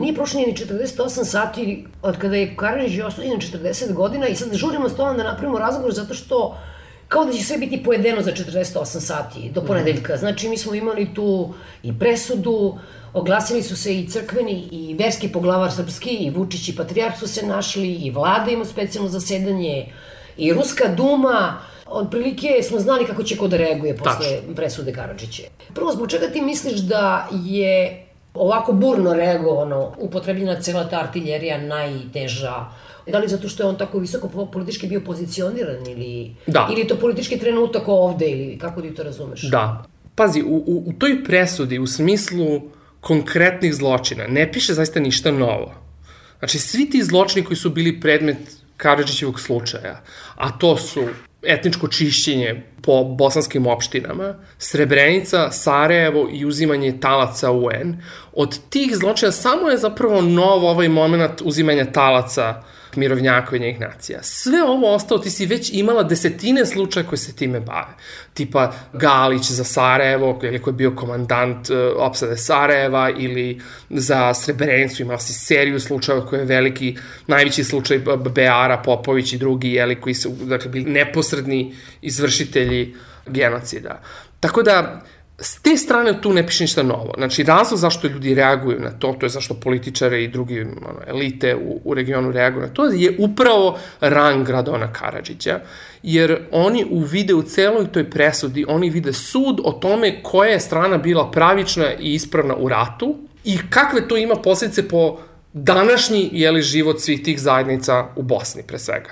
Nije prošlo ni 48 sati od kada je Karadžić osuđen 40 godina i sad žurimo s da napravimo razgovor zato što kao da će sve biti pojedeno za 48 sati do ponedeljka. Znači, mi smo imali tu i presudu, oglasili su se i crkveni i verski poglavar srpski i Vučić i Patrijarh su se našli i vlada ima specijalno zasedanje i Ruska duma, otprilike smo znali kako će ko da reaguje posle Tačno. presude Karadžiće. Prvo, zbog čega ti misliš da je ovako burno reagovano, upotrebljena cela ta artiljerija najteža, Da li zato što je on tako visoko politički bio pozicioniran ili, da. ili to politički trenutak ovde ili kako ti to razumeš? Da. Pazi, u, u, u toj presudi, u smislu konkretnih zločina, ne piše zaista ništa novo. Znači, svi ti zločini koji su bili predmet Karadžićevog slučaja, a to su etničko čišćenje po bosanskim opštinama, Srebrenica, Sarajevo i uzimanje talaca UN. Od tih zločina samo je zapravo nov ovaj moment uzimanja talaca mirovnjaka njih nacija. Sve ovo ostalo, ti si već imala desetine slučaja koje se time bave. Tipa Galić za Sarajevo, koji je bio komandant uh, opsade Sarajeva, ili za Srebrenicu imala si seriju slučajeva koji je veliki, najveći slučaj Beara, Popović i drugi, jeli, koji su dakle, bili neposredni izvršitelji genocida. Tako da, S te strane tu ne piše ništa novo. Znači, razlog zašto ljudi reaguju na to, to je zašto političare i drugi ono, elite u, u regionu reaguju na to, je upravo rang Radona Karadžića, jer oni uvide u celoj toj presudi, oni vide sud o tome koja je strana bila pravična i ispravna u ratu i kakve to ima posljedice po današnji jeli, život svih tih zajednica u Bosni, pre svega.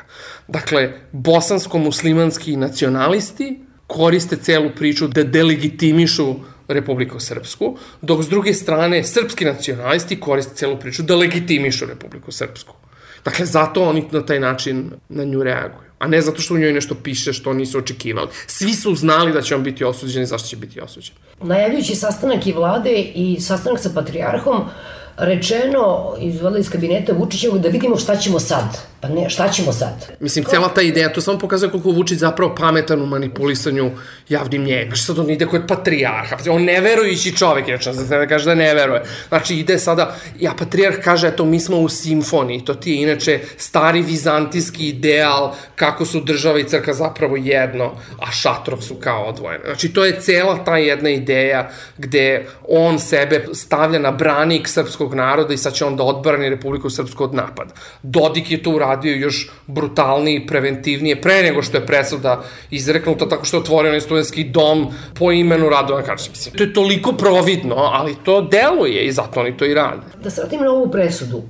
Dakle, bosansko-muslimanski nacionalisti koriste celu priču da delegitimišu Republiku Srpsku, dok s druge strane srpski nacionalisti koriste celu priču da legitimišu Republiku Srpsku. Dakle, zato oni na taj način na nju reaguju. A ne zato što u njoj nešto piše što nisu očekivali. Svi su znali da će on biti osuđen i zašto će biti osuđen. Najavljujući sastanak i vlade i sastanak sa patrijarhom, rečeno iz, iz kabineta Vučićevog da vidimo šta ćemo sad. Pa ne, šta ćemo sad? Mislim, cela ta ideja, to samo pokazuje koliko Vučić zapravo pametan u manipulisanju javnim njega. Što sad on ide kod patrijarha. On neverujući čovek, je za da kaže da ne veruje. Znači, ide sada, ja patrijarh kaže, eto, mi smo u simfoniji. To ti je inače stari vizantijski ideal kako su država i crkva zapravo jedno, a šatrov su kao odvojene. Znači, to je cela ta jedna ideja gde on sebe stavlja na branik srpskog naroda i sad će on da odbrani Republiku Srpsku od napada. Dodik je to uradio još brutalnije, preventivnije, pre nego što je presuda izreknuta tako što je otvorio onaj studentski dom po imenu Radovana Karadžića. Mislim, to je toliko providno, ali to deluje i zato oni to i rade. Da se vratim na ovu presudu.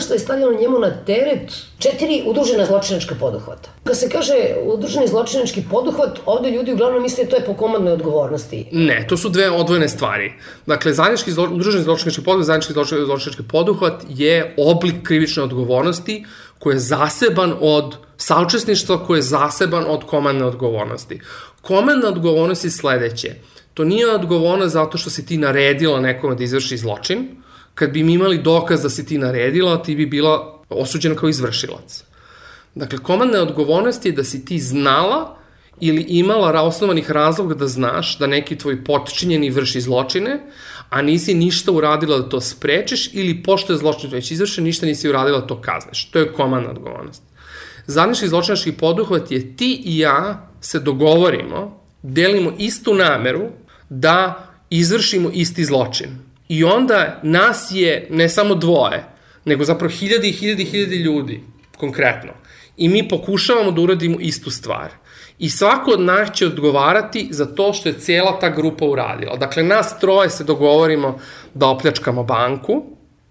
što je stavljeno njemu na teret četiri udružena zločinačka poduhvata. Kad se kaže udruženi zločinački poduhvat, ovde ljudi uglavnom misle to je po komandnoj odgovornosti. Ne, to su dve odvojene stvari. Dakle, zajednički zlo, udruženi zločinački poduhvat, zajednički zločinački poduhvat je oblik krivične odgovornosti koji je zaseban od saučesništva, koji je zaseban od komandne odgovornosti. Komandna odgovornost je sledeće. To nije odgovornost zato što si ti naredila nekome da izvrši zločin. Kad bi mi imali dokaz da si ti naredila, ti bi bila osuđena kao izvršilac. Dakle, komandna odgovornost je da si ti znala ili imala osnovanih razloga da znaš da neki tvoj potčinjeni vrši zločine, a nisi ništa uradila da to sprečiš ili pošto je zločin već izvršen, ništa nisi uradila da to kazneš. To je komandna odgovornost. Zadnički zločinački poduhvat je ti i ja se dogovorimo, delimo istu nameru da izvršimo isti zločin. I onda nas je ne samo dvoje, nego zapravo hiljadi i hiljadi i hiljadi ljudi, konkretno. I mi pokušavamo da uradimo istu stvar. I svako od nas će odgovarati za to što je cijela ta grupa uradila. Dakle, nas troje se dogovorimo da opljačkamo banku,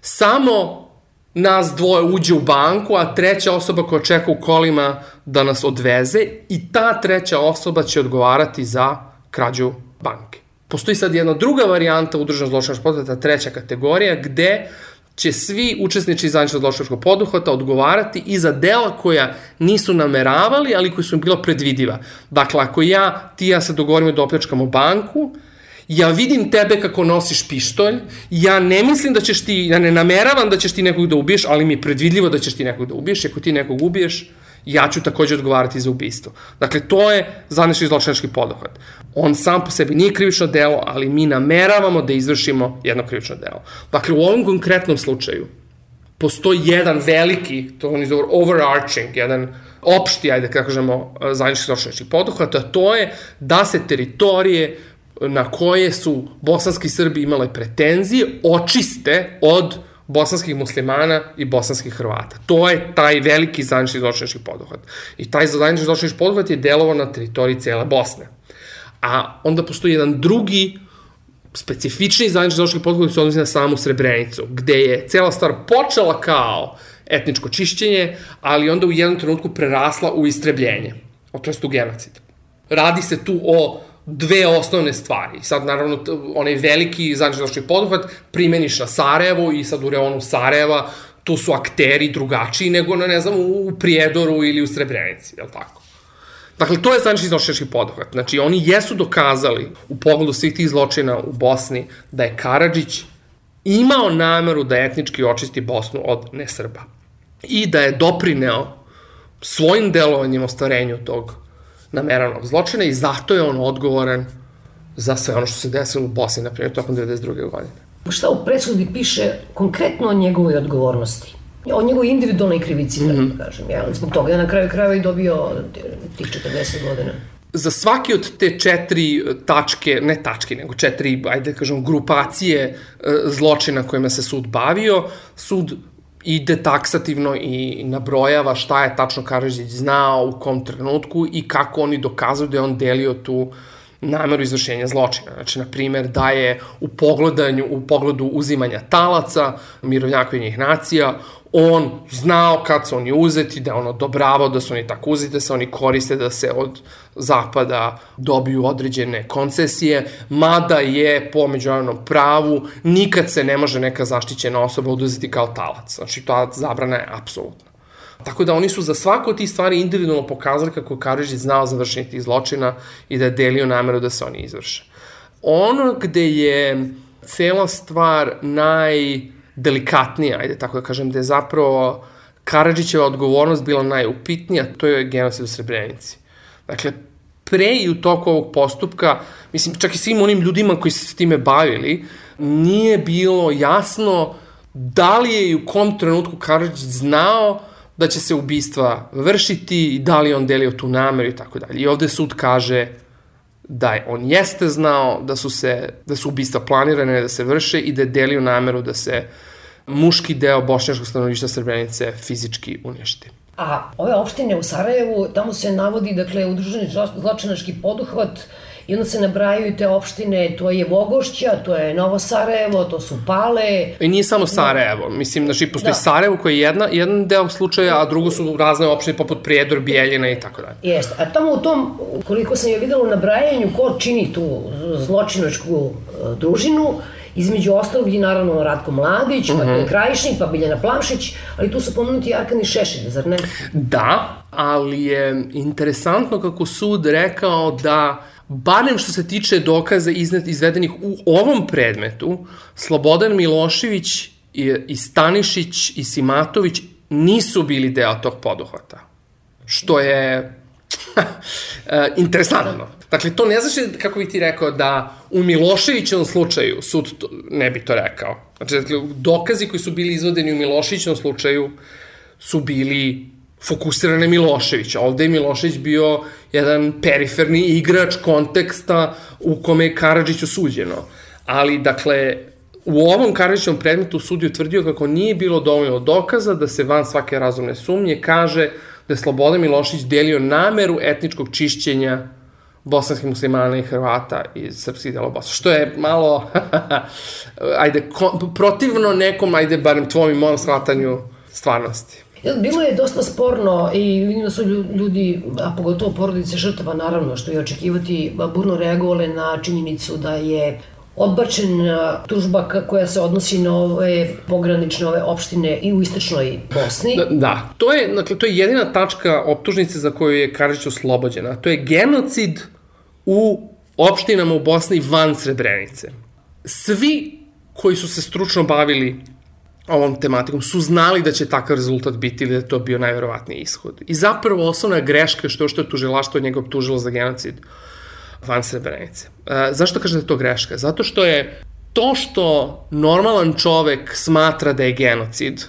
samo nas dvoje uđe u banku, a treća osoba koja čeka u kolima da nas odveze i ta treća osoba će odgovarati za krađu banke. Postoji sad jedna druga varijanta udruženog zločinačkog poduhvata, treća kategorija, gde će svi učesnici zajedničnog zločinačkog poduhvata odgovarati i za dela koja nisu nameravali, ali koji su im bila predvidiva. Dakle, ako ja, ti ja se dogovorimo da opljačkamo banku, ja vidim tebe kako nosiš pištolj, ja ne mislim da ćeš ti, ja ne nameravam da ćeš ti nekog da ubiješ, ali mi je predvidljivo da ćeš ti nekog da ubiješ, ako ti nekog ubiješ, ja ću takođe odgovarati za ubistvo. Dakle, to je zvanični zločinački poduhvat. On sam po sebi nije krivično delo, ali mi nameravamo da izvršimo jedno krivično delo. Dakle, u ovom konkretnom slučaju postoji jedan veliki, to oni zove overarching, jedan opšti, ajde kako kažemo, zajednički zločinački poduhvat, a to je da se teritorije na koje su bosanski Srbi imale pretenzije očiste od bosanskih muslimana i bosanskih Hrvata. To je taj veliki zajednički zločinački poduhvat. I taj zajednički zločinački poduhvat je delovao na teritoriji cele Bosne. A onda postoji jedan drugi specifični zajednički zločinački poduhvat koji se odnosi na samu Srebrenicu, gde je cela stvar počela kao etničko čišćenje, ali onda u jednom trenutku prerasla u istrebljenje, to je u genocid. Radi se tu o dve osnovne stvari. Sad, naravno, onaj veliki zajednički poduhvat primeniš na Sarajevo i sad u reonu Sarajeva tu su akteri drugačiji nego ne znam, u Prijedoru ili u Srebrenici, je li tako? Dakle, to je zajednički zločinački poduhvat. Znači, oni jesu dokazali u pogledu svih tih zločina u Bosni da je Karadžić imao nameru da etnički očisti Bosnu od nesrba i da je doprineo svojim delovanjem ostvarenju tog nameranog zločina i zato je on odgovoran za sve ono što se desilo u Bosni, na primjer, tokom 92. godine. Šta u presudi piše konkretno o njegovoj odgovornosti? O njegovoj individualnoj krivici, mm -hmm. da kažem. Ja, zbog toga je na kraju krajeva i dobio tih 40 godina za svaki od te četiri tačke, ne tačke, nego četiri, ajde da kažem, grupacije e, zločina kojima se sud bavio, sud ide taksativno i nabrojava šta je tačno Karadžić znao u kom trenutku i kako oni dokazuju da je on delio tu nameru izvršenja zločina. Znači, na primer, da je u pogledanju, u pogledu uzimanja talaca mirovnjakovih nacija, on znao kad su oni uzeti, da je on odobravao da su oni tako uzeti, da se oni koriste da se od zapada dobiju određene koncesije, mada je po međunarodnom pravu nikad se ne može neka zaštićena osoba oduzeti kao talac. Znači, ta zabrana je apsolutna. Tako da oni su za svako od tih stvari individualno pokazali kako Karadžić znao za vršenje tih zločina i da je delio nameru da se oni izvrše. Ono gde je cela stvar najdelikatnija, ajde tako da kažem, gde je zapravo Karadžićeva odgovornost bila najupitnija, to je genocid u Srebrenici. Dakle, pre i u toku ovog postupka, mislim, čak i svim onim ljudima koji se s time bavili, nije bilo jasno da li je i u kom trenutku Karadžić znao da će se ubistva vršiti i da li on delio tu nameru i tako dalje. I ovde sud kaže da je, on jeste znao da su, se, da su ubistva planirane da se vrše i da je delio nameru da se muški deo bošnjačkog stanovništva Srebrenice fizički uništi. A ove opštine u Sarajevu, tamo se navodi, dakle, udruženi zločinački poduhvat, I onda se nabrajaju te opštine, to je Vogošća, to je Novo Sarajevo, to su Pale. I nije samo Sarajevo, mislim, znači, postoji da. Sarajevo koji je jedna, jedan deo slučaja, a drugo su razne opštine poput Prijedor, Bijeljina i tako dalje. Jeste, a tamo u tom, koliko sam je videla u nabrajanju, ko čini tu zločinačku e, družinu, Između ostalog i naravno Ratko Mladić, uh -huh. pa je mhm. Krajišnik, pa Biljana Plamšić, ali tu su pomenuti Arkan i Šešelj, zar ne? Da, ali je interesantno kako sud rekao da barem što se tiče dokaza iznet, izvedenih u ovom predmetu, Slobodan Milošević i, i Stanišić i Simatović nisu bili deo tog poduhvata. Što je e, interesantno. Dakle, to ne znači, kako bih ti rekao, da u Miloševićevom slučaju sud to, ne bi to rekao. Znači, dakle, dokazi koji su bili izvodeni u Miloševićevom slučaju su bili fokusirane Miloševića. Ovde je Milošević bio jedan periferni igrač konteksta u kome je Karadžić osuđeno. Ali, dakle, u ovom Karadžićevom predmetu sud je utvrdio kako nije bilo dovoljno dokaza da se van svake razumne sumnje kaže da je Slobodan Milošević delio nameru etničkog čišćenja bosanskih muslimana i Hrvata iz srpskih dela Bosne. Što je malo, ajde, protivno nekom, ajde, barem tvojom i mojom shvatanju stvarnosti. Bilo je dosta sporno i vidim da su ljudi, a pogotovo porodice žrtava naravno, što je očekivati, burno reagovale na činjenicu da je odbačena tužba koja se odnosi na ove pogranične ove opštine i u istočnoj Bosni. Da, da. to je, dakle, to je jedina tačka optužnice za koju je Karadžić oslobođena. To je genocid u opštinama u Bosni van Srebrenice. Svi koji su se stručno bavili ovom tematikom su znali da će takav rezultat biti ili da je to bio najverovatniji ishod. I zapravo osnovna greška što što je tužilaštvo njega optužilo za genocid van Srebrenice. E, zašto kažem da je to greška? Zato što je to što normalan čovek smatra da je genocid,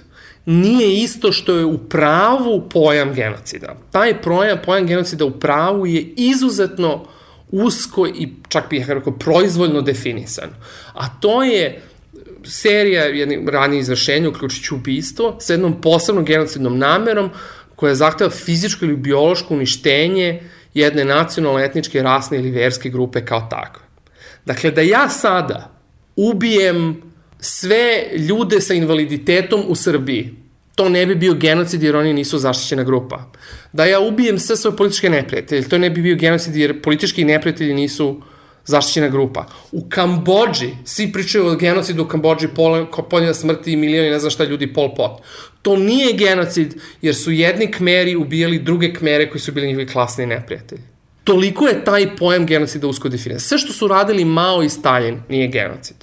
nije isto što je u pravu pojam genocida. Taj pojam, pojam genocida u pravu je izuzetno usko i čak bih rekao proizvoljno definisan. A to je serija jednih ranije izvršenja, uključujući ubistvo, sa jednom posebnom genocidnom namerom koja zahteva fizičko ili biološko uništenje jedne nacionalne, etničke, rasne ili verske grupe kao takve. Dakle, da ja sada ubijem sve ljude sa invaliditetom u Srbiji, to ne bi bio genocid jer oni nisu zaštićena grupa. Da ja ubijem sve svoje političke neprijatelje, to ne bi bio genocid jer politički neprijatelji nisu zaštićena grupa. U Kambođi, svi pričaju o genocidu u Kambođi, poljena smrti i milioni, ne znam šta ljudi, pol pot. To nije genocid jer su jedni kmeri ubijali druge kmere koji su bili njihovi klasni neprijatelji. Toliko je taj pojam genocida usko definiran. Sve što su radili Mao i Stalin nije genocid.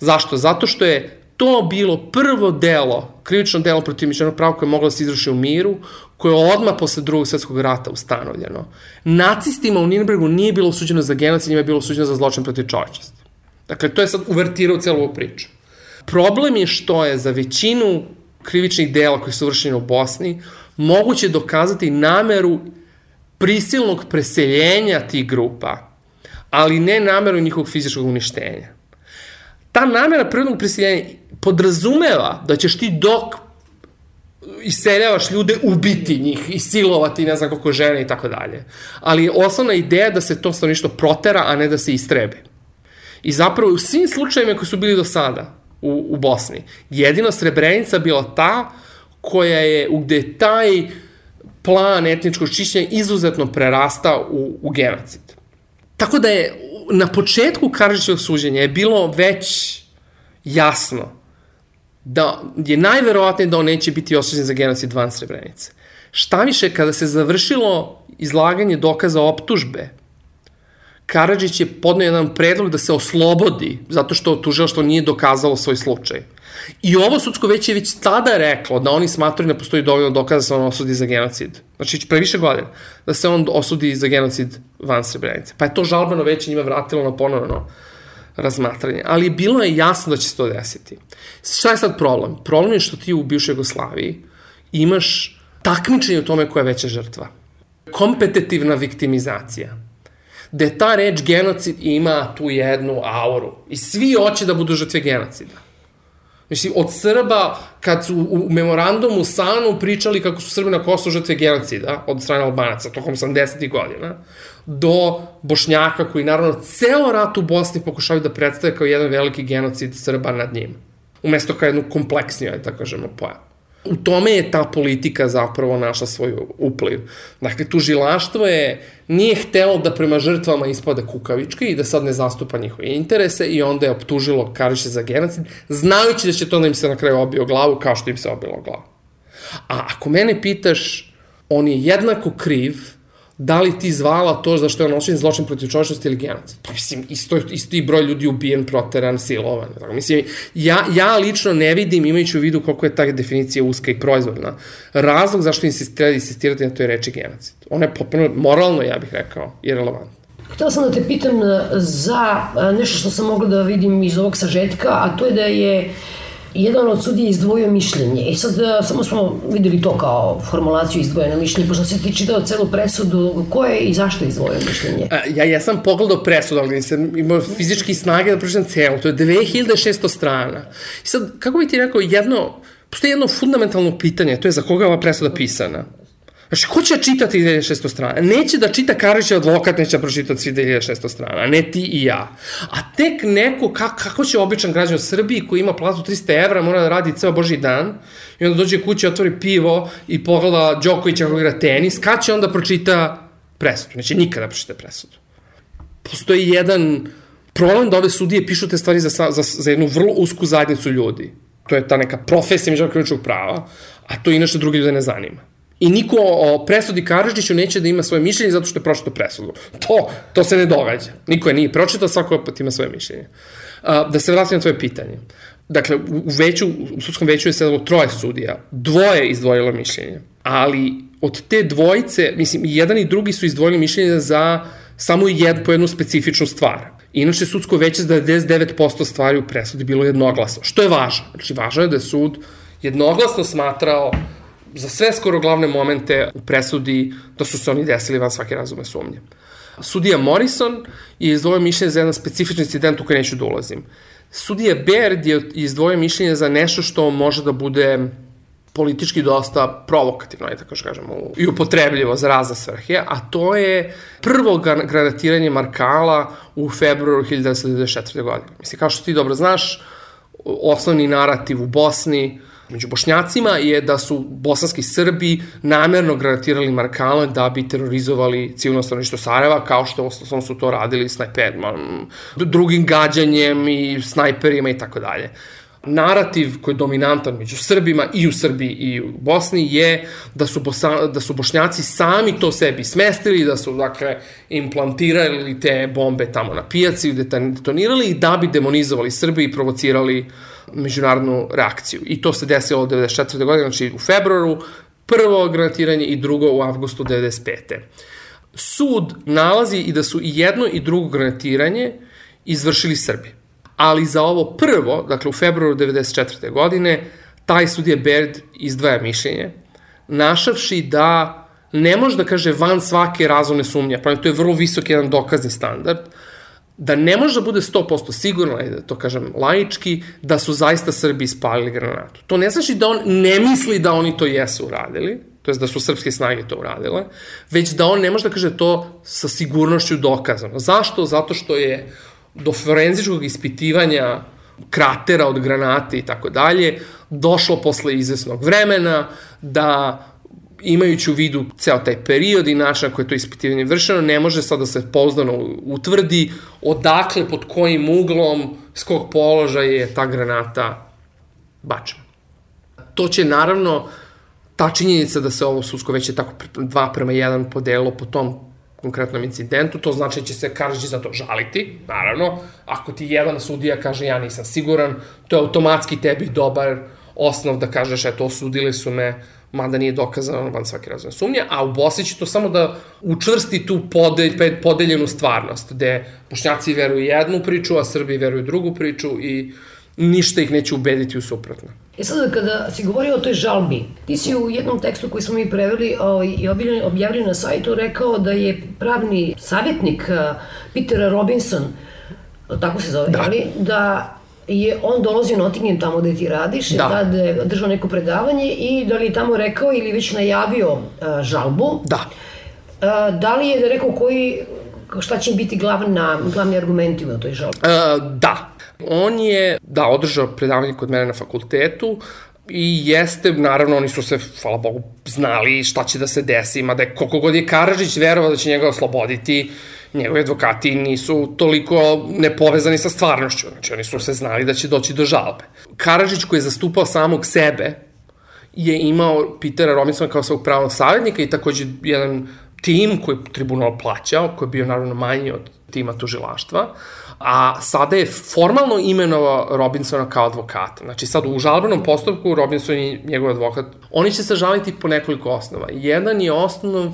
Zašto? Zato što je to bilo prvo delo, krivično delo protiv mišljenog prava koje je moglo da se izvrši u miru, koje je odmah posle drugog svetskog rata ustanovljeno. Nacistima u Nürnbergu nije bilo suđeno za genocid, njima je bilo suđeno za zločin protiv čovečnosti. Dakle, to je sad uvertirao celu ovu priču. Problem je što je za većinu krivičnih dela koji su vršeni u Bosni moguće dokazati nameru prisilnog preseljenja tih grupa, ali ne nameru njihovog fizičkog uništenja ta namera prirodnog prisiljenja podrazumeva da ćeš ti dok iseljavaš ljude, ubiti njih i silovati ne znam koliko žene i tako dalje. Ali osnovna ideja da se to stanovništvo protera, a ne da se istrebe. I zapravo u svim slučajima koji su bili do sada u, u Bosni, jedino Srebrenica bila ta koja je, gde taj plan etničkog čišćenja izuzetno prerasta u, u genocid. Tako da je na početku Karadžićevog suđenja je bilo već jasno da je najverovatnije da on neće biti osuđen za genocid van Srebrenice. Šta više, kada se završilo izlaganje dokaza optužbe, Karadžić je podnao jedan predlog da se oslobodi, zato što tužilaštvo nije dokazalo svoj slučaj. I ovo sudsko veće je već tada reklo da oni smatruju da postoji dovoljno dokaza da se on osudi za genocid. Znači, pre više godina, da se on osudi za genocid van Srebrenice. Pa je to žalbeno veće njima vratilo na ponovno razmatranje. Ali bilo je jasno da će se to desiti. Šta je sad problem? Problem je što ti u bivšoj Jugoslaviji imaš takmičenje u tome koja je veća žrtva. Kompetitivna viktimizacija. Gde ta reč genocid ima tu jednu auru. I svi hoće da budu žrtve genocida. Mislim, od Srba, kad su u memorandumu Sanu pričali kako su Srbi na Kosovo žrtve genocida od strane Albanaca tokom 80. godina, do Bošnjaka koji naravno ceo rat u Bosni pokušavaju da predstave kao jedan veliki genocid Srba nad njim. Umesto kao jednu kompleksniju, da kažemo, pojavu u tome je ta politika zapravo našla svoju upliv. Dakle, tužilaštvo je, nije htelo da prema žrtvama ispade kukavički i da sad ne zastupa njihove interese i onda je optužilo Kariše za genocid, znajući da će to da im se na kraju obio glavu kao što im se obilo glavu. A ako mene pitaš, on je jednako kriv da li ti zvala to za što je on osuđen zločin protiv čovječnosti ili genocid. Pa mislim, isto, isti broj ljudi ubijen, proteran, silovan. Tako, mislim, ja, ja lično ne vidim, imajući u vidu koliko je ta definicija uska i proizvodna, razlog zašto insistirati, insistirati na toj reči genocid. Ona je potpuno moralno, ja bih rekao, irrelevantna. Htela sam da te pitam za nešto što sam mogla da vidim iz ovog sažetka, a to je da je jedan od sudija izdvojio mišljenje. I sad e, samo smo videli to kao formulaciju izdvojene mišljenje, pošto se ti čitao celu presudu, ko je i zašto izdvojio mišljenje? A, ja, ja sam pogledao presudu, ali nisam imao fizički snage da pročitam celu. To je 2600 strana. I sad, kako bi ti rekao, jedno, postoji jedno fundamentalno pitanje, to je za koga je ova presuda pisana. Znači, ko će čitati 2600 strana? Neće da čita Karić advokat, neće da pročitati svi 2600 strana, ne ti i ja. A tek neko, kako, kako će običan građan u Srbiji koji ima platu 300 evra, mora da radi ceo boži dan, i onda dođe kući, otvori pivo i pogleda Đokovića kako igra tenis, kad će onda pročita presudu? Neće nikada pročita presudu. Postoji jedan problem da ove sudije pišu te stvari za, za, za jednu vrlo usku zajednicu ljudi. To je ta neka profesija međunarodnog prava, a to inače drugi ljude ne zanima. I niko o presudi Karadžiću neće da ima svoje mišljenje zato što je pročito presudu. To, to se ne događa. Niko je nije pročitao, svako opet ima svoje mišljenje. Da se vratim na tvoje pitanje. dakle, u, veću, u sudskom veću je sedalo troje sudija, dvoje izdvojilo mišljenje, ali od te dvojice, mislim, jedan i drugi su izdvojili mišljenje za samo jed, po jednu specifičnu stvar. Inače, sudsko veće za 99% stvari u presudi bilo jednoglasno, što je važno. Znači, važno je da je sud jednoglasno smatrao za sve skoro glavne momente u presudi da su se oni desili van svake razume sumnje. Sudija Morrison je izdvojio mišljenje za jedan specifični incident u koji neću da ulazim. Sudija Baird je izdvojio mišljenje za nešto što može da bude politički dosta provokativno, ajde tako što kažemo, i upotrebljivo za razne svrhe, a to je prvo granatiranje Markala u februaru 1994. godine. Mislim, kao što ti dobro znaš, osnovni narativ u Bosni među bošnjacima je da su bosanski Srbi namerno granatirali Markale da bi terorizovali civilno stanovništvo Sarajeva, kao što osnovno su to radili snajperima, drugim gađanjem i snajperima i tako dalje. Narativ koji je dominantan među Srbima i u Srbiji i u Bosni je da su, Bosa, da su Bošnjaci sami to sebi smestili, da su dakle implantirali te bombe tamo na pijaci, detonirali i da bi demonizovali Srbi i provocirali međunarodnu reakciju. I to se desilo od 94. godine, znači u februaru, prvo granatiranje i drugo u avgustu 95. Sud nalazi i da su i jedno i drugo granatiranje izvršili Srbi ali za ovo prvo, dakle u februaru 94. godine, taj sudija Baird izdvaja mišljenje, našavši da ne može da kaže van svake razumne sumnje, pa to je vrlo visok jedan dokazni standard, da ne može da bude 100% sigurno, da to kažem laički, da su zaista Srbi ispalili granatu. To ne znači da on ne misli da oni to jesu uradili, to je da su srpske snage to uradile, već da on ne može da kaže to sa sigurnošću dokazano. Zašto? Zato što je do forenzičkog ispitivanja kratera od granate i tako dalje, došlo posle izvesnog vremena da imajući u vidu ceo taj period i način na je to ispitivanje vršeno, ne može sad da se pouzdano utvrdi odakle, pod kojim uglom, s kog položaja je ta granata bačena. To će naravno, ta činjenica da se ovo sudsko veće tako 2 prema 1 podelo po tom konkretnom incidentu, to znači da će se Karadžić za to žaliti, naravno, ako ti jedan sudija kaže ja nisam siguran, to je automatski tebi dobar osnov da kažeš eto osudili su me, mada nije dokazano van svake razne sumnje, a u Bosni će to samo da učvrsti tu podelj, podeljenu stvarnost, gde bošnjaci veruju jednu priču, a Srbi veruju drugu priču i ništa ih neće ubediti u suprotno. E sad, kada si govorio o toj žalbi, ti si u jednom tekstu koji smo mi preveli ovaj, i objavili na sajtu rekao da je pravni savjetnik uh, Peter Robinson, tako se zove, da, ali, da je on dolazio na Nottingham tamo gde ti radiš, da. da je držao neko predavanje i da li je tamo rekao ili već najavio uh, žalbu. Da. Uh, da li je rekao koji, šta će biti glavna, glavni argumenti u toj žalbi? Uh, da. On je, da, održao predavanje kod mene na fakultetu, I jeste, naravno, oni su se, hvala Bogu, znali šta će da se desi, mada je koliko god je Karadžić verovao da će njega osloboditi, njegovi advokati nisu toliko nepovezani sa stvarnošću, znači oni su se znali da će doći do žalbe. Karadžić koji je zastupao samog sebe je imao Petera Robinsona kao svog pravnog savjetnika i takođe jedan tim koji je tribunal plaćao, koji je bio naravno manji od tima tužilaštva, a sada je formalno imenovao Robinsona kao advokata. Znači sad u žalbenom postupku Robinson je njegov advokat. Oni će se žaliti po nekoliko osnova. Jedan je osnov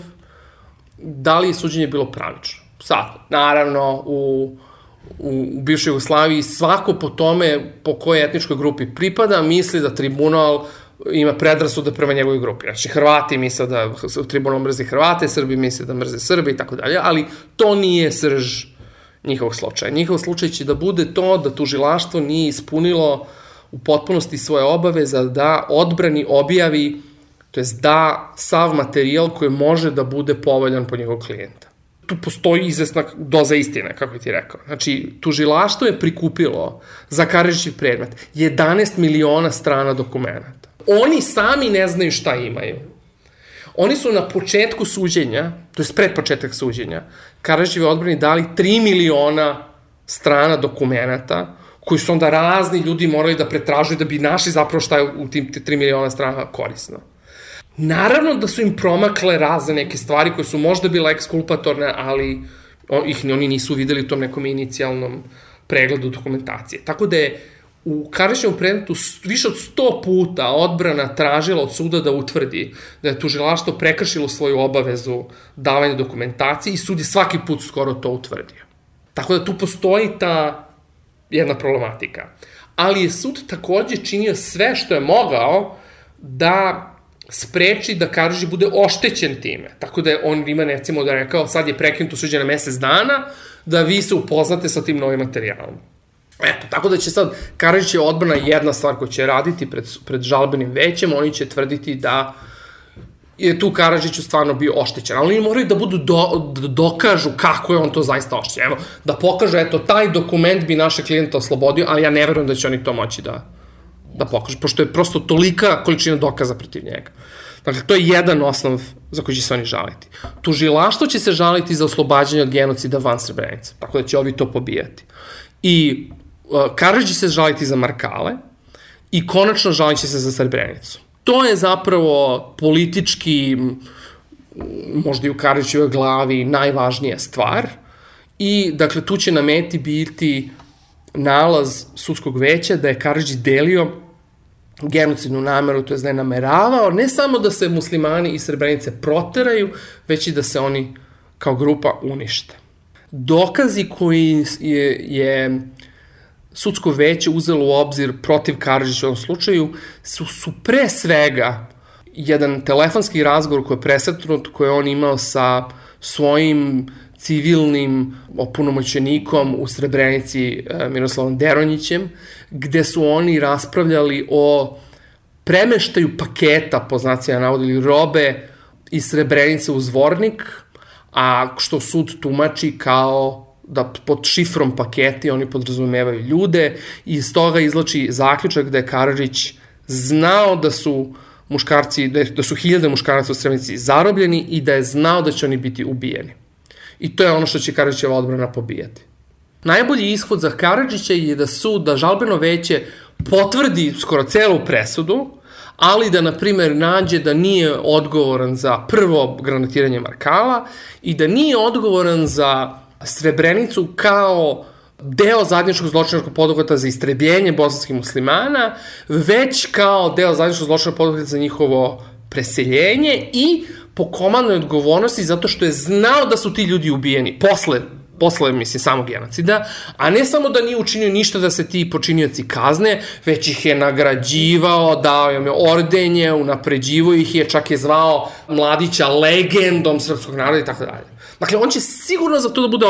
da li je suđenje bilo pravično. Sad, naravno, u, u, u bivšoj Jugoslaviji svako po tome po kojoj etničkoj grupi pripada misli da tribunal ima predrasude prema njegovoj grupi. Znači, Hrvati misle da tribunal mrzi Hrvate, Srbi misle da mrze Srbi i tako dalje, ali to nije srž njihovog slučaja. Njihov slučaj će da bude to da tužilaštvo nije ispunilo u potpunosti svoje obaveza da odbrani objavi, to jest da sav materijal koji može da bude povoljan po njegovog klijenta. Tu postoji izvesna doza istine, kako ti rekao. Znači, tužilaštvo je prikupilo za Karežići predmet 11 miliona strana dokumenta. Oni sami ne znaju šta imaju. Oni su na početku suđenja, to je pred početak suđenja, Karadžićevi odbrani dali 3 miliona strana dokumenta, koji su onda razni ljudi morali da pretražuju da bi našli zapravo šta je u tim 3 miliona strana korisno. Naravno da su im promakle razne neke stvari koje su možda bile ekskulpatorne, ali ih oni nisu videli u tom nekom inicijalnom pregledu dokumentacije. Tako da je u Karićevom predmetu više od 100 puta odbrana tražila od suda da utvrdi da je tužilaštvo prekršilo svoju obavezu davanja dokumentacije i sud je svaki put skoro to utvrdio. Tako da tu postoji ta jedna problematika. Ali je sud takođe činio sve što je mogao da spreči da Karadžić bude oštećen time. Tako da je on ima recimo da rekao sad je prekinuto suđe na mesec dana, da vi se upoznate sa tim novim materijalom. Eto, tako da će sad, Karadžić je odbrana jedna stvar koja će raditi pred, pred žalbenim većem, oni će tvrditi da je tu Karadžiću stvarno bio oštećen, ali oni moraju da budu do, da dokažu kako je on to zaista oštećen. Evo, da pokažu, eto, taj dokument bi naše klijenta oslobodio, ali ja ne verujem da će oni to moći da, da pokažu, pošto je prosto tolika količina dokaza protiv njega. Dakle, to je jedan osnov za koji će se oni žaliti. Tužilaštvo će se žaliti za oslobađanje od genocida van Srebrenice, tako da će ovi to pobijati. I uh, Karadžić će se žaliti za Markale i konačno žalit će se za Srebrenicu. To je zapravo politički, možda i u Karadžićevoj glavi, najvažnija stvar. I, dakle, tu će na meti biti nalaz sudskog veća da je Karadžić delio genocidnu nameru, to je da je nameravao ne samo da se muslimani i srebrenice proteraju, već i da se oni kao grupa unište. Dokazi koji je, je sudsko veće uzelo u obzir protiv Karadžića u ovom slučaju su, su pre svega jedan telefonski razgovor koji je presretnut, koji je on imao sa svojim civilnim opunomoćenikom u Srebrenici e, Miroslavom Deronjićem, gde su oni raspravljali o premeštaju paketa, po znacima navodili, robe iz Srebrenice u Zvornik, a što sud tumači kao da pod šifrom paketi oni podrazumevaju ljude i iz toga izlači zaključak da je Karadžić znao da su muškarci, da, da su hiljade muškaraca u Srebrenici zarobljeni i da je znao da će oni biti ubijeni. I to je ono što će Karadžićeva odbrana pobijati. Najbolji ishod za Karadžića je da sud, da žalbeno veće potvrdi skoro celu presudu, ali da, na primer, nađe da nije odgovoran za prvo granatiranje Markala i da nije odgovoran za Srebrenicu kao deo zadnječkog zločinačkog poduhvata za istrebljenje bosanskih muslimana, već kao deo zadnječkog zločinačkog poduhvata za njihovo preseljenje i po komandnoj odgovornosti zato što je znao da su ti ljudi ubijeni posle posle, mislim, samog genocida, a ne samo da nije učinio ništa da se ti počinioci kazne, već ih je nagrađivao, dao im je ordenje, unapređivo ih je, čak je zvao Mladića legendom srpskog naroda i tako dalje. Dakle, on će sigurno za to da bude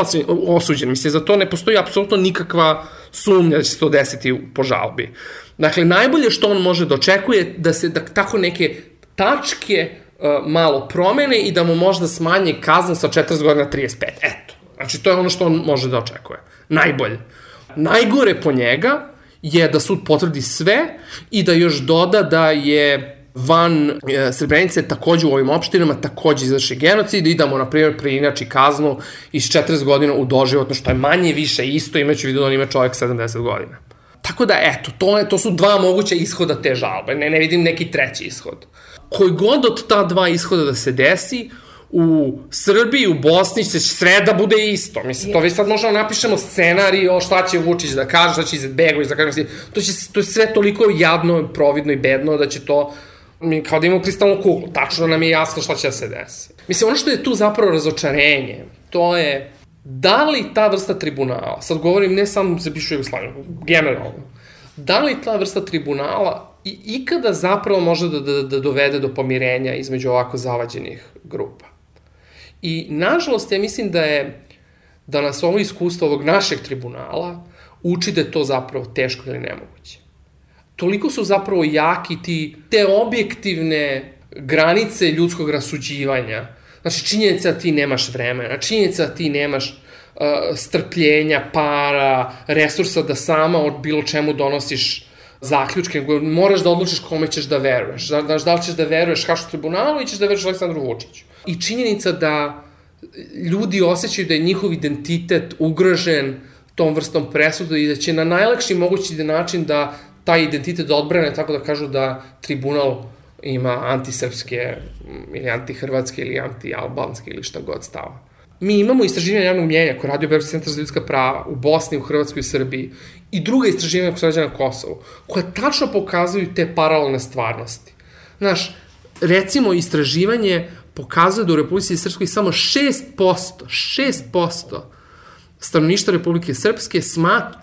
osuđen. Mislim, za to ne postoji apsolutno nikakva sumnja da će se to desiti po žalbi. Dakle, najbolje što on može da očekuje da se da tako neke tačke malo promene i da mu možda smanje kazna sa 40 godina na 35. Eto. Znači, to je ono što on može da očekuje. Najbolje. Najgore po njega je da sud potvrdi sve i da još doda da je van e, Srebrenice takođe u ovim opštinama takođe izvrši genocid i da mu, na primjer, preinači kaznu iz 40 godina u doživotno, što je manje više isto, imajući vidu da on ima čovjek 70 godina. Tako da, eto, to, je, to su dva moguća ishoda te žalbe. Ne, ne vidim neki treći ishod. Koji god od ta dva ishoda da se desi, u Srbiji, u Bosni će sve da bude isto. Mislim, to već sad možemo da napišemo scenarij šta će Vučić da kaže, šta će Izetbegović da kaže. To, će, to je sve toliko jadno, providno i bedno da će to mi kao da imamo kristalnu kuglu, tačno nam je jasno šta će da se desi. Mislim, ono što je tu zapravo razočarenje, to je da li ta vrsta tribunala, sad govorim ne samo za bivšu Jugoslaviju, generalno, da li ta vrsta tribunala i ikada zapravo može da, da, da dovede do pomirenja između ovako zavađenih grupa. I, nažalost, ja mislim da je, da nas ovo iskustvo ovog našeg tribunala uči da je to zapravo teško ili nemoguće toliko su zapravo jaki ti, te objektivne granice ljudskog rasuđivanja. Znači, činjenica da ti nemaš vremena, činjenica da ti nemaš uh, strpljenja, para, resursa da sama od bilo čemu donosiš zaključke, moraš da odlučiš kome ćeš da veruješ. Da, da, li ćeš da veruješ Haško tribunalu ili ćeš da veruješ Aleksandru Vučiću. I činjenica da ljudi osjećaju da je njihov identitet ugrožen tom vrstom presuda i da će na najlakši mogući način da taj identitet odbrane, tako da kažu da tribunal ima antisrpske ili antihrvatske ili antialbanske ili šta god stava. Mi imamo istraživanje javnog mjenja koje radi u Beogradski centar za ljudska prava u Bosni, u Hrvatskoj i Srbiji i druga istraživanja koje se na Kosovu, koja tačno pokazuju te paralelne stvarnosti. Znaš, recimo istraživanje pokazuje da u Republici Srpskoj samo 6%, 6% stanovništva Republike Srpske smat,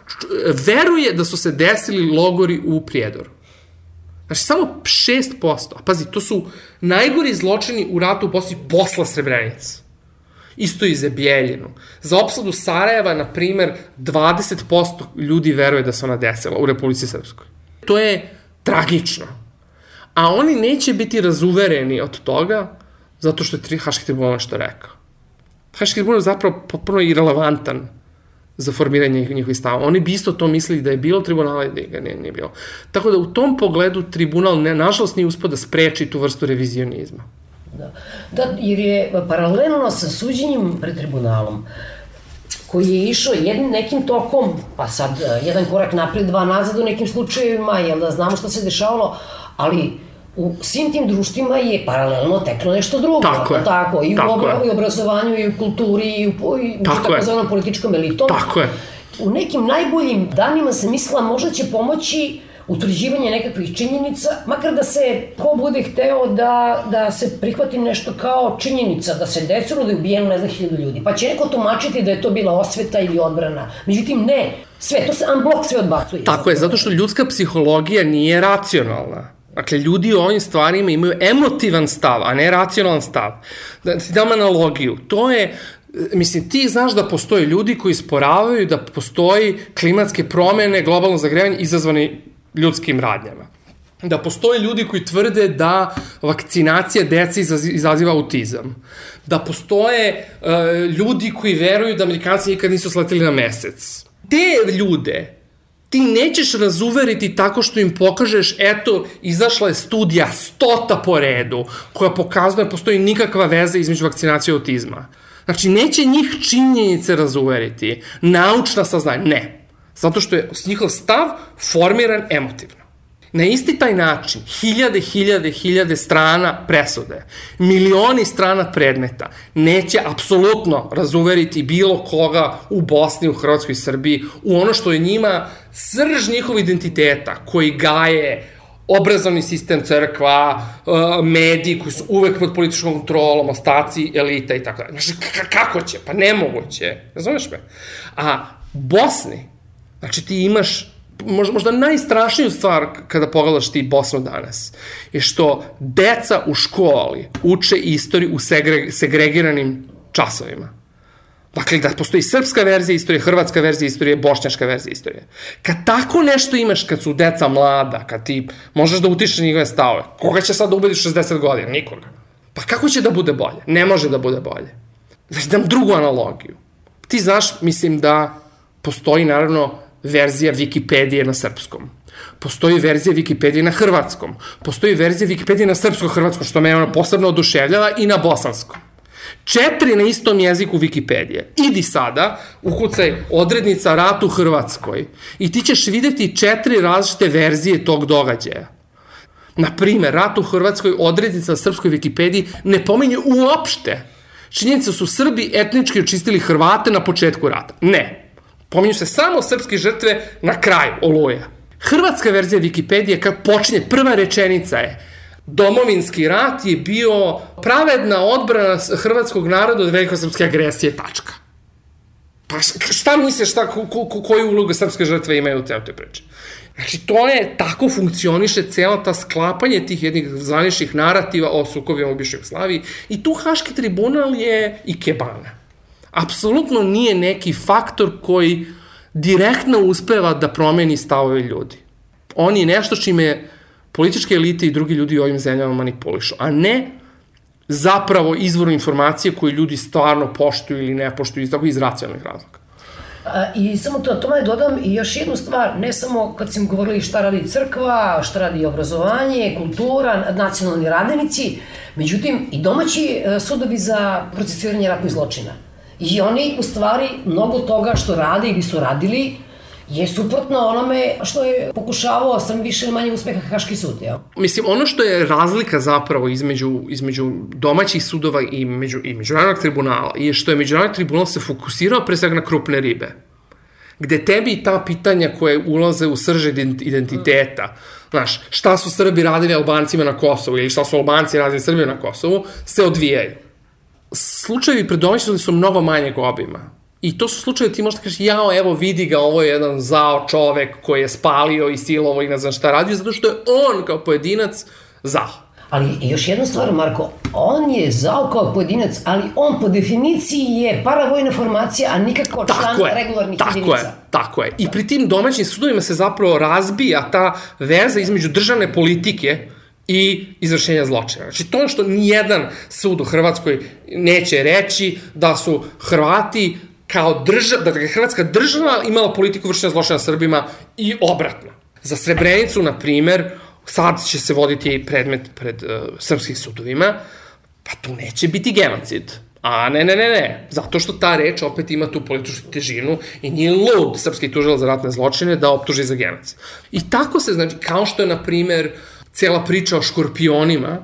veruje da su se desili logori u Prijedoru. Znači, samo 6%. A pazi, to su najgori zločini u ratu u Bosni posla Srebrenice. Isto i za Bijeljinu. Za opsadu Sarajeva, na primer, 20% ljudi veruje da se ona desila u Republici Srpskoj. To je tragično. A oni neće biti razuvereni od toga zato što je Haški tribunal što rekao. Haški tribunal je zapravo potpuno irrelevantan za formiranje njihovih stava. Oni bi isto to mislili da je bilo tribunala i da ga nije, nije bilo. Tako da u tom pogledu tribunal, ne, nažalost, nije uspio da spreči tu vrstu revizionizma. Da. da, jer je paralelno sa suđenjem pred tribunalom, koji je išao jednim nekim tokom, pa sad e, jedan korak napred, dva nazad u nekim slučajevima, jel da znamo šta se dešavalo, ali u svim tim društvima je paralelno teklo nešto drugo. Tako je. Tako, i tako u, obra, i obrazovanju, i u kulturi, i u, i u takozvanom političkom elitom. Tako je. U nekim najboljim danima se mislila možda će pomoći utvrđivanje nekakvih činjenica, makar da se ko bude hteo da, da se prihvati nešto kao činjenica, da se desilo da je ubijeno ne znam hiljadu ljudi. Pa će neko tumačiti da je to bila osveta ili odbrana. Međutim, ne. Sve, to se unblock sve odbacuje. Tako je, zato što ljudska psihologija nije racionalna. Dakle, ljudi u ovim stvarima imaju emotivan stav, a ne racionalan stav. Da ti dam analogiju. To je, mislim, ti znaš da postoje ljudi koji sporavaju da postoji klimatske promene, globalno zagrevanje izazvani ljudskim radnjama. Da postoje ljudi koji tvrde da vakcinacija dece izaziva autizam. Da postoje uh, ljudi koji veruju da Amerikanci nikad nisu sletili na mesec. Te ljude ti nećeš razuveriti tako što im pokažeš, eto, izašla je studija stota po redu, koja pokazuje da postoji nikakva veza između vakcinacije i autizma. Znači, neće njih činjenice razuveriti, naučna saznanja, ne. Zato što je njihov stav formiran emotivno. Na isti taj način, hiljade, hiljade, hiljade strana presude, milioni strana predmeta, neće apsolutno razuveriti bilo koga u Bosni, u Hrvatskoj Srbiji, u ono što je njima srž njihov identiteta, koji gaje obrazovni sistem crkva, uh, mediji koji su uvek pod političkom kontrolom, ostaci, elita i tako dalje. Znači, kako će? Pa nemoguće. Razumeš me? A Bosni, znači ti imaš možda, možda najstrašniju stvar kada pogledaš ti Bosnu danas, je što deca u školi uče istoriju u segre, segregiranim časovima. Dakle, da postoji srpska verzija istorije, hrvatska verzija istorije, bošnjačka verzija istorije. Kad tako nešto imaš, kad su deca mlada, kad ti možeš da utišeš njegove stavove, koga će sad da ubediš 60 godina? Nikoga. Pa kako će da bude bolje? Ne može da bude bolje. Znači, dam drugu analogiju. Ti znaš, mislim da postoji naravno verzija Wikipedije na srpskom. Postoji verzija Wikipedije na hrvatskom. Postoji verzija Wikipedije na srpsko-hrvatskom, što me ono posebno oduševljava, i na bosanskom. Četiri na istom jeziku Wikipedije. Idi sada, ukucaj odrednica rat u Hrvatskoj i ti ćeš videti četiri različite verzije tog događaja. Na primer, rat u Hrvatskoj odrednica na srpskoj Wikipediji ne pominje uopšte. Činjenica su Srbi etnički očistili Hrvate na početku rata. Ne. Pominju se samo srpske žrtve na kraju, oluja. Hrvatska verzija Wikipedije kad počinje, prva rečenica je Domovinski rat je bio pravedna odbrana hrvatskog naroda od velikosrpske agresije, tačka. Pa šta misliš, šta, ko, ko, koju ulogu srpske žrtve imaju u celoj toj priči? Znači, to je, tako funkcioniše cijela ta sklapanje tih jednih zvaničnih narativa o sukovima u Bivšoj Jugoslaviji i tu Haški tribunal je i kebana. Apsolutno nije neki faktor koji direktno uspeva da promeni stavove ljudi. On je nešto čime političke elite i drugi ljudi u ovim zemljama manipulišu, a ne zapravo izvor informacije koje ljudi stvarno poštuju ili ne poštuju iz, tako iz racionalnih razloga. I samo to, tome dodatno i još jednu stvar, ne samo kad sam govorili šta radi crkva, šta radi obrazovanje, kultura, nacionalni radenici, međutim i domaći e, sudovi za procesiranje ratnih zločina. I oni u stvari mnogo toga što rade ili su radili je suprotno onome što je pokušavao sam više ili manje uspeha Haški sud, jel? Mislim, ono što je razlika zapravo između, između domaćih sudova i, među, i međunarodnog tribunala je što je međunarodni tribunal se fokusirao pre svega na krupne ribe gde tebi ta pitanja koje ulaze u srže identiteta, znaš, šta su Srbi radili Albancima na Kosovu ili šta su Albanci radili Srbima na Kosovu, se odvijaju. Slučajevi pred domaćim su mnogo manjeg obima. I to su slučaje ti možda kažeš, jao, evo, vidi ga, ovo je jedan zao čovek koji je spalio i silovo i ne znam šta radio, zato što je on kao pojedinac zao. Ali još jedna stvar, Marko, on je zao kao pojedinac, ali on po definiciji je paravojna formacija, a nikako član tako je, regularnih tako jedinica. Je, tako je. I pri tim domaćim sudovima se zapravo razbija ta veza između državne politike i izvršenja zločina. Znači, to što nijedan sud u Hrvatskoj neće reći da su Hrvati kao država, da je Hrvatska država imala politiku vršenja zločina Srbima i obratno. Za Srebrenicu, na primer, sad će se voditi predmet pred uh, srpskih sudovima, pa tu neće biti genocid. A ne, ne, ne, ne. Zato što ta reč opet ima tu političku težinu i nije lud srpski tužilac za ratne zločine da optuži za genocid. I tako se, znači, kao što je, na primer, cela priča o škorpionima,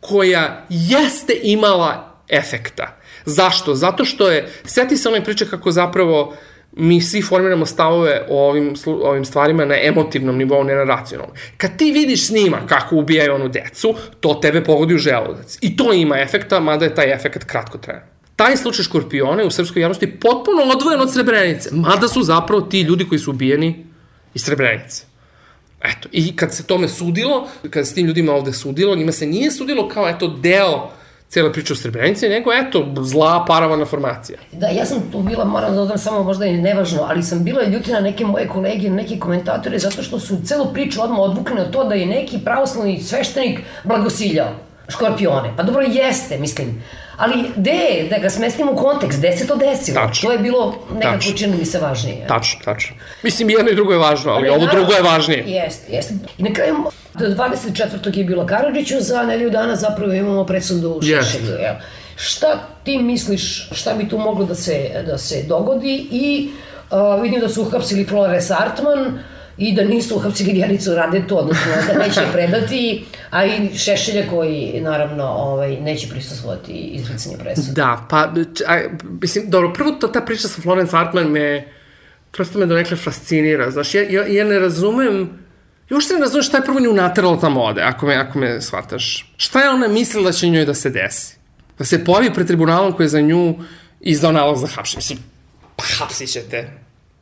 koja jeste imala efekta. Zašto? Zato što je, seti se onaj priča kako zapravo mi svi formiramo stavove o ovim, ovim stvarima na emotivnom nivou, ne na racionalnom. Kad ti vidiš snima kako ubijaju onu decu, to tebe pogodi u želudac. I to ima efekta, mada je taj efekt kratko trajan. Taj slučaj škorpione u srpskoj javnosti potpuno odvojen od Srebrenice, mada su zapravo ti ljudi koji su ubijeni iz Srebrenice. Eto, i kad se tome sudilo, kad se tim ljudima ovde sudilo, njima se nije sudilo kao, eto, deo cijela priča o Srebrenici, nego eto, zla paravana formacija. Da, ja sam tu bila, moram da dodam samo možda i nevažno, ali sam bila ljutina neke moje kolege, neke komentatore, zato što su celu priču odmah odvukli na to da je neki pravoslavni sveštenik blagosiljao škorpione. Pa dobro, jeste, mislim. Ali gde da ga smestimo u kontekst, gde se to desilo? Tačno. To je bilo nekako čini mi se važnije. Tačno, tačno. Mislim, jedno i drugo je važno, ali, ali ovo drugo je važnije. Jeste, jeste. I na kraju, do 24. je bilo Karadžiću, za nedelju dana zapravo imamo presudu u Šešelju. Jel? Šta ti misliš, šta bi tu moglo da se, da se dogodi i uh, vidim da su uhapsili Flores Artman, i da nisu uhapsili Vjericu Radetu, odnosno da neće predati, a i Šešelja koji naravno ovaj, neće prisustvovati izricanje presude. Da, pa, a, mislim, dobro, prvo to, ta priča sa Florence Hartman me, prosto me donekle fascinira, znaš, ja, ja, ja ne razumem, još se ne razumem šta je prvo nju nateralo tamo ode, ako me, ako me shvataš. Šta je ona mislila da će njoj da se desi? Da se pojavi pred tribunalom koji je za nju izdao nalog za hapšenje. Mislim, pa hapsit ćete,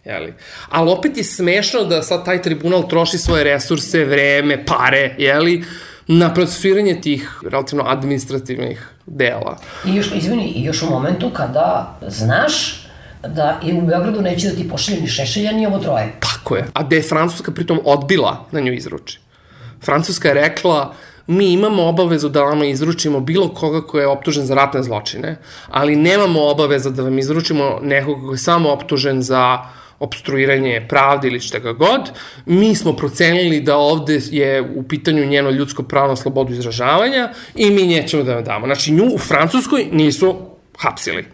Jeli? Ali opet je smešno da sad taj tribunal troši svoje resurse, vreme, pare, jeli, na procesuiranje tih relativno administrativnih dela. I još, izvini, i još u momentu kada znaš da i u Beogradu neće da ti pošalje ni Šešelja, ni ovo troje. Tako je. A da je Francuska pritom odbila na nju izruči. Francuska je rekla, mi imamo obavezu da vam izručimo bilo koga ko je optužen za ratne zločine, ali nemamo obaveza da vam izručimo nekoga ko je samo optužen za uh, obstruiranje pravde ili šta ga god, mi smo procenili da ovde je u pitanju njeno ljudsko pravo na slobodu izražavanja i mi nećemo da vam damo. Znači, nju u Francuskoj nisu hapsili.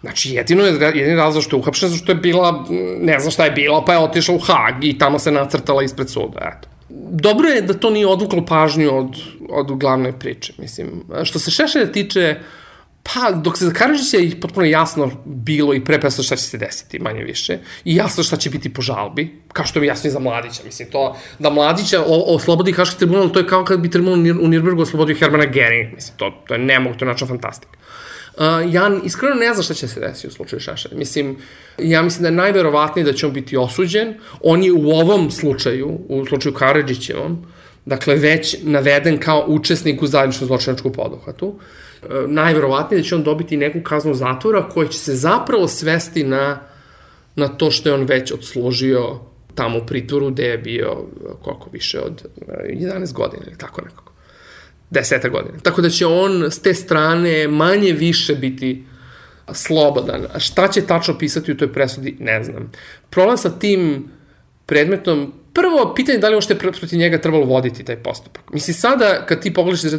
Znači, jedino je, jedini razlog što je uhapšena, zašto je bila, ne znam šta je bila, pa je otišla u Hag i tamo se nacrtala ispred suda, eto. Dobro je da to nije odvuklo pažnju od, od glavne priče, mislim. Što se Šešelja tiče, uh, Pa, dok se za Karadžića je potpuno jasno bilo i prepasno šta će se desiti, manje više, i jasno šta će biti po žalbi, kao što mi jasno i za Mladića, mislim, to, da Mladića oslobodi Haški tribunal, to je kao kad bi tribunal u Nirnbergu oslobodio Hermana Gering, mislim, to, to je nemog, to je način fantastik. Uh, ja iskreno ne znam šta će se desiti u slučaju Šešelja. Mislim, ja mislim da je najverovatnije da će on biti osuđen. On je u ovom slučaju, u slučaju Karadžićevom, dakle, već naveden kao učesnik u zajedničkom zločinačku poduhvatu. Uh, najverovatnije da će on dobiti neku kaznu zatvora koja će se zapravo svesti na, na to što je on već odslužio tamo u pritvoru gde je bio koliko više od 11 godina ili tako nekako. Deseta godina. Tako da će on s te strane manje više biti slobodan. A šta će tačno pisati u toj presudi, ne znam. Problem sa tim predmetom prvo, pitanje da li uopšte protiv njega trebalo voditi taj postupak. Misli, sada, kad ti pogledaš iz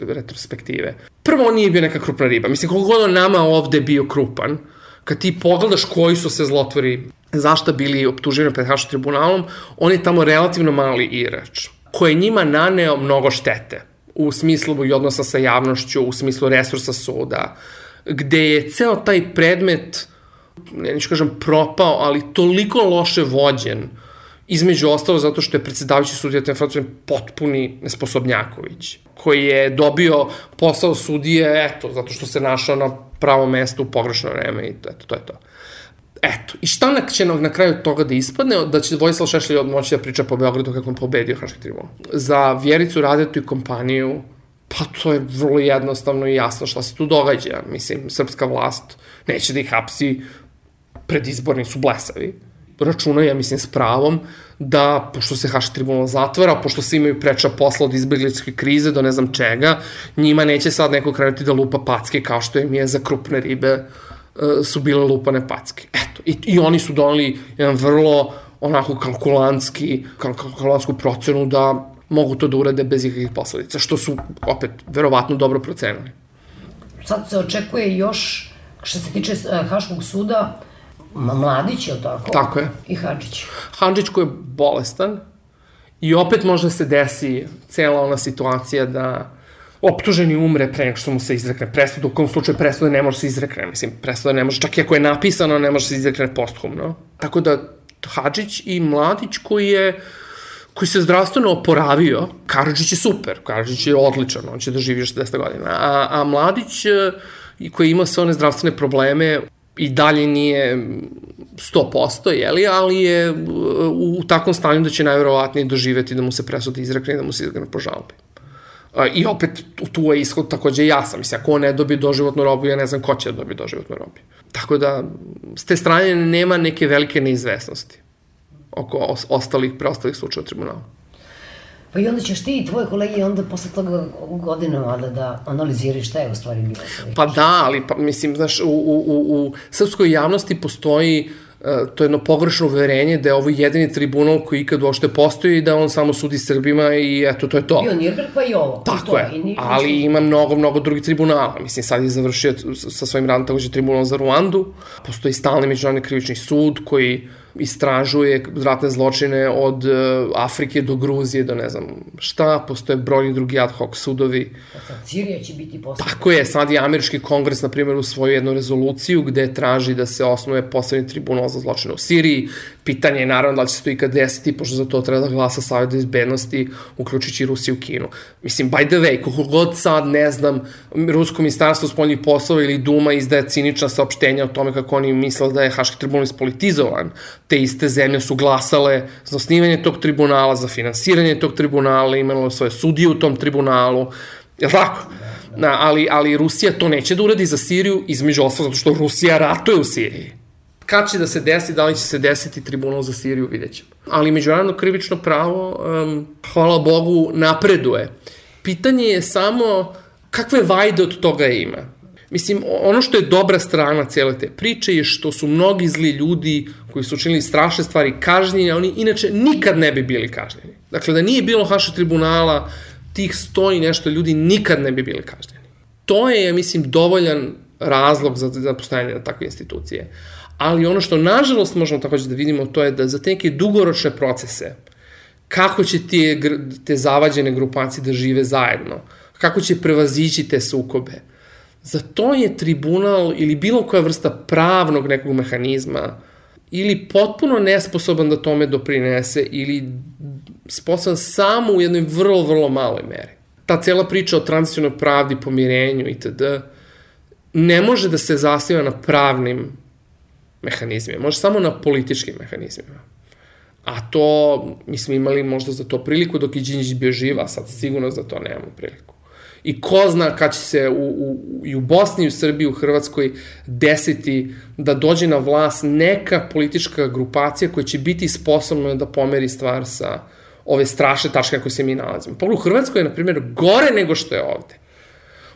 retrospektive, prvo on nije bio neka krupna riba. Mislim, koliko god on nama ovde bio krupan, kad ti pogledaš koji su se zlotvori zašto bili optuženi pred Haškim tribunalom, on je tamo relativno mali igrač, koji je njima naneo mnogo štete u smislu i odnosa sa javnošću, u smislu resursa suda, gde je ceo taj predmet, ne neću kažem propao, ali toliko loše vođen, između ostalo zato što je predsedavajući sudija te Francuske potpuni nesposobnjaković, koji je dobio posao sudije, eto, zato što se našao na pravo mesto u pogrešno vreme i eto, to je to. Eto, i šta na, će na kraju toga da ispadne? Da će Vojislav Šešelj moći da priča po Beogradu kako on pobedio Haški tribunal. Za Vjericu Radetu i kompaniju, pa to je vrlo jednostavno i jasno šta se tu događa. Mislim, srpska vlast neće da ih hapsi, predizborni su blesavi. Računa, ja mislim, s pravom, da, pošto se Haški tribunal zatvara, pošto svi imaju preča posla od izbjegličke krize do ne znam čega, njima neće sad neko krenuti da lupa packe kao što im je za krupne ribe E, su bile lupane packe. Eto, i, i oni su doneli jedan vrlo onako kalkulantski, kalkulantsku procenu da mogu to da urade bez ikakvih posledica, što su opet verovatno dobro procenili. Sad se očekuje još, što se tiče uh, Haškog suda, Mladić, je tako? Tako je. I Hadžić. Hadžić koji je bolestan i opet može se desi cela ona situacija da optuženi umre pre nego što mu se izrekne presuda, u kom slučaju presuda ne može se izrekne, mislim, presuda ne može, čak i ako je napisano, ne može se izrekne posthumno. Tako da, Hadžić i Mladić koji je koji se zdravstveno oporavio, Karadžić je super, Karadžić je odličan, on će da živi još 10 godina, a, a Mladić e, koji ima sve one zdravstvene probleme, i dalje nije 100%, jeli, ali je u, u takvom stanju da će najverovatnije doživeti da mu se presuda izrekne i da mu se izrekne po žalbi. I opet, tu je ishod takođe jasan. Mislim, ako on ne dobije doživotnu robiju, ja ne znam ko će da dobije doživotnu robiju. Tako da, s te strane nema neke velike neizvesnosti oko ostalih, preostalih slučaja u tribunalu. Pa i onda ćeš ti i tvoje kolege onda posle toga godine valjda da analiziraš šta je u stvari bilo. Pa da, ali pa, mislim, znaš, u, u, u, u srpskoj javnosti postoji uh, E, to je jedno pogrešno uverenje da je ovo jedini tribunal koji ikad uopšte postoji i da on samo sudi Srbima i eto, to je to. Bio Nirberg pa i ovo. Tako to, je, i ali ima mnogo, mnogo drugih tribunala. Mislim, sad je završio sa svojim radom takođe tribunal za Ruandu. Postoji stalni međunarodni krivični sud koji istražuje ratne zločine od uh, Afrike do Gruzije do ne znam šta, postoje brojni drugi ad hoc sudovi. Sad Sirija će biti posebno. Tako je, sad je američki kongres, na primjer, usvojio jednu rezoluciju gde traži da se osnuje posebni tribunal za zločine u Siriji, Pitanje je naravno da li će se to ikad desiti, pošto za to treba da glasa Savjet izbednosti, uključujući Rusiju u Kinu. Mislim, by the way, kako god sad, ne znam, Rusko ministarstvo spoljnih poslova ili Duma izdaje cinična saopštenja o tome kako oni misle da je Haški tribunal ispolitizovan, te iste zemlje su glasale za osnivanje tog tribunala, za finansiranje tog tribunala, imalo svoje sudije u tom tribunalu, je tako? Na, ali, ali Rusija to neće da uradi za Siriju, između oslo, zato što Rusija ratuje u Siriji. Kad će da se desi, da li će se desiti tribunal za Siriju, vidjet ćemo. Ali međunarodno krivično pravo, um, hvala Bogu, napreduje. Pitanje je samo kakve vajde od toga ima. Mislim, ono što je dobra strana cele te priče je što su mnogi zli ljudi koji su učinili strašne stvari kažnjeni, a oni inače nikad ne bi bili kažnjeni. Dakle, da nije bilo Haša tribunala, tih sto i nešto ljudi nikad ne bi bili kažnjeni. To je, ja mislim, dovoljan razlog za, za postojanje takve institucije. Ali ono što nažalost možemo takođe da vidimo to je da za te neke dugoročne procese kako će te, te zavađene grupacije da žive zajedno, kako će prevazići te sukobe. Za to je tribunal ili bilo koja vrsta pravnog nekog mehanizma ili potpuno nesposoban da tome doprinese ili sposoban samo u jednoj vrlo, vrlo maloj meri. Ta cela priča o transicionoj pravdi, pomirenju itd. ne može da se zasniva na pravnim mehanizmima, može samo na političkim mehanizmima. A to, mi smo imali možda za to priliku dok je Đinđić bio živa, sad sigurno za to nemamo priliku. I ko zna kad će se u, u, i u Bosni, u Srbiji, u Hrvatskoj desiti da dođe na vlast neka politička grupacija koja će biti sposobna da pomeri stvar sa ove strašne tačke koje se mi nalazimo. Pa u Hrvatskoj je, na primjer, gore nego što je ovde.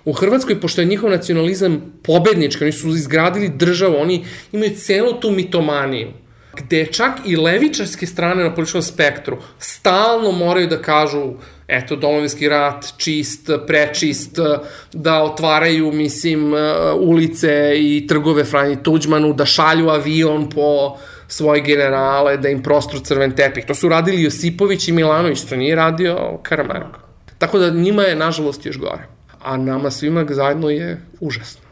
U Hrvatskoj, pošto je njihov nacionalizam pobednički, oni su izgradili državu, oni imaju celu tu mitomaniju, gde čak i levičarske strane na političkom spektru stalno moraju da kažu eto, domovinski rat, čist, prečist, da otvaraju, mislim, ulice i trgove Franji Tuđmanu, da šalju avion po svoje generale, da im prostru crven tepih. To su radili Josipović i Milanović, to nije radio Karamarko. Tako da njima je, nažalost, još gore. A nama svima zajedno je užasno.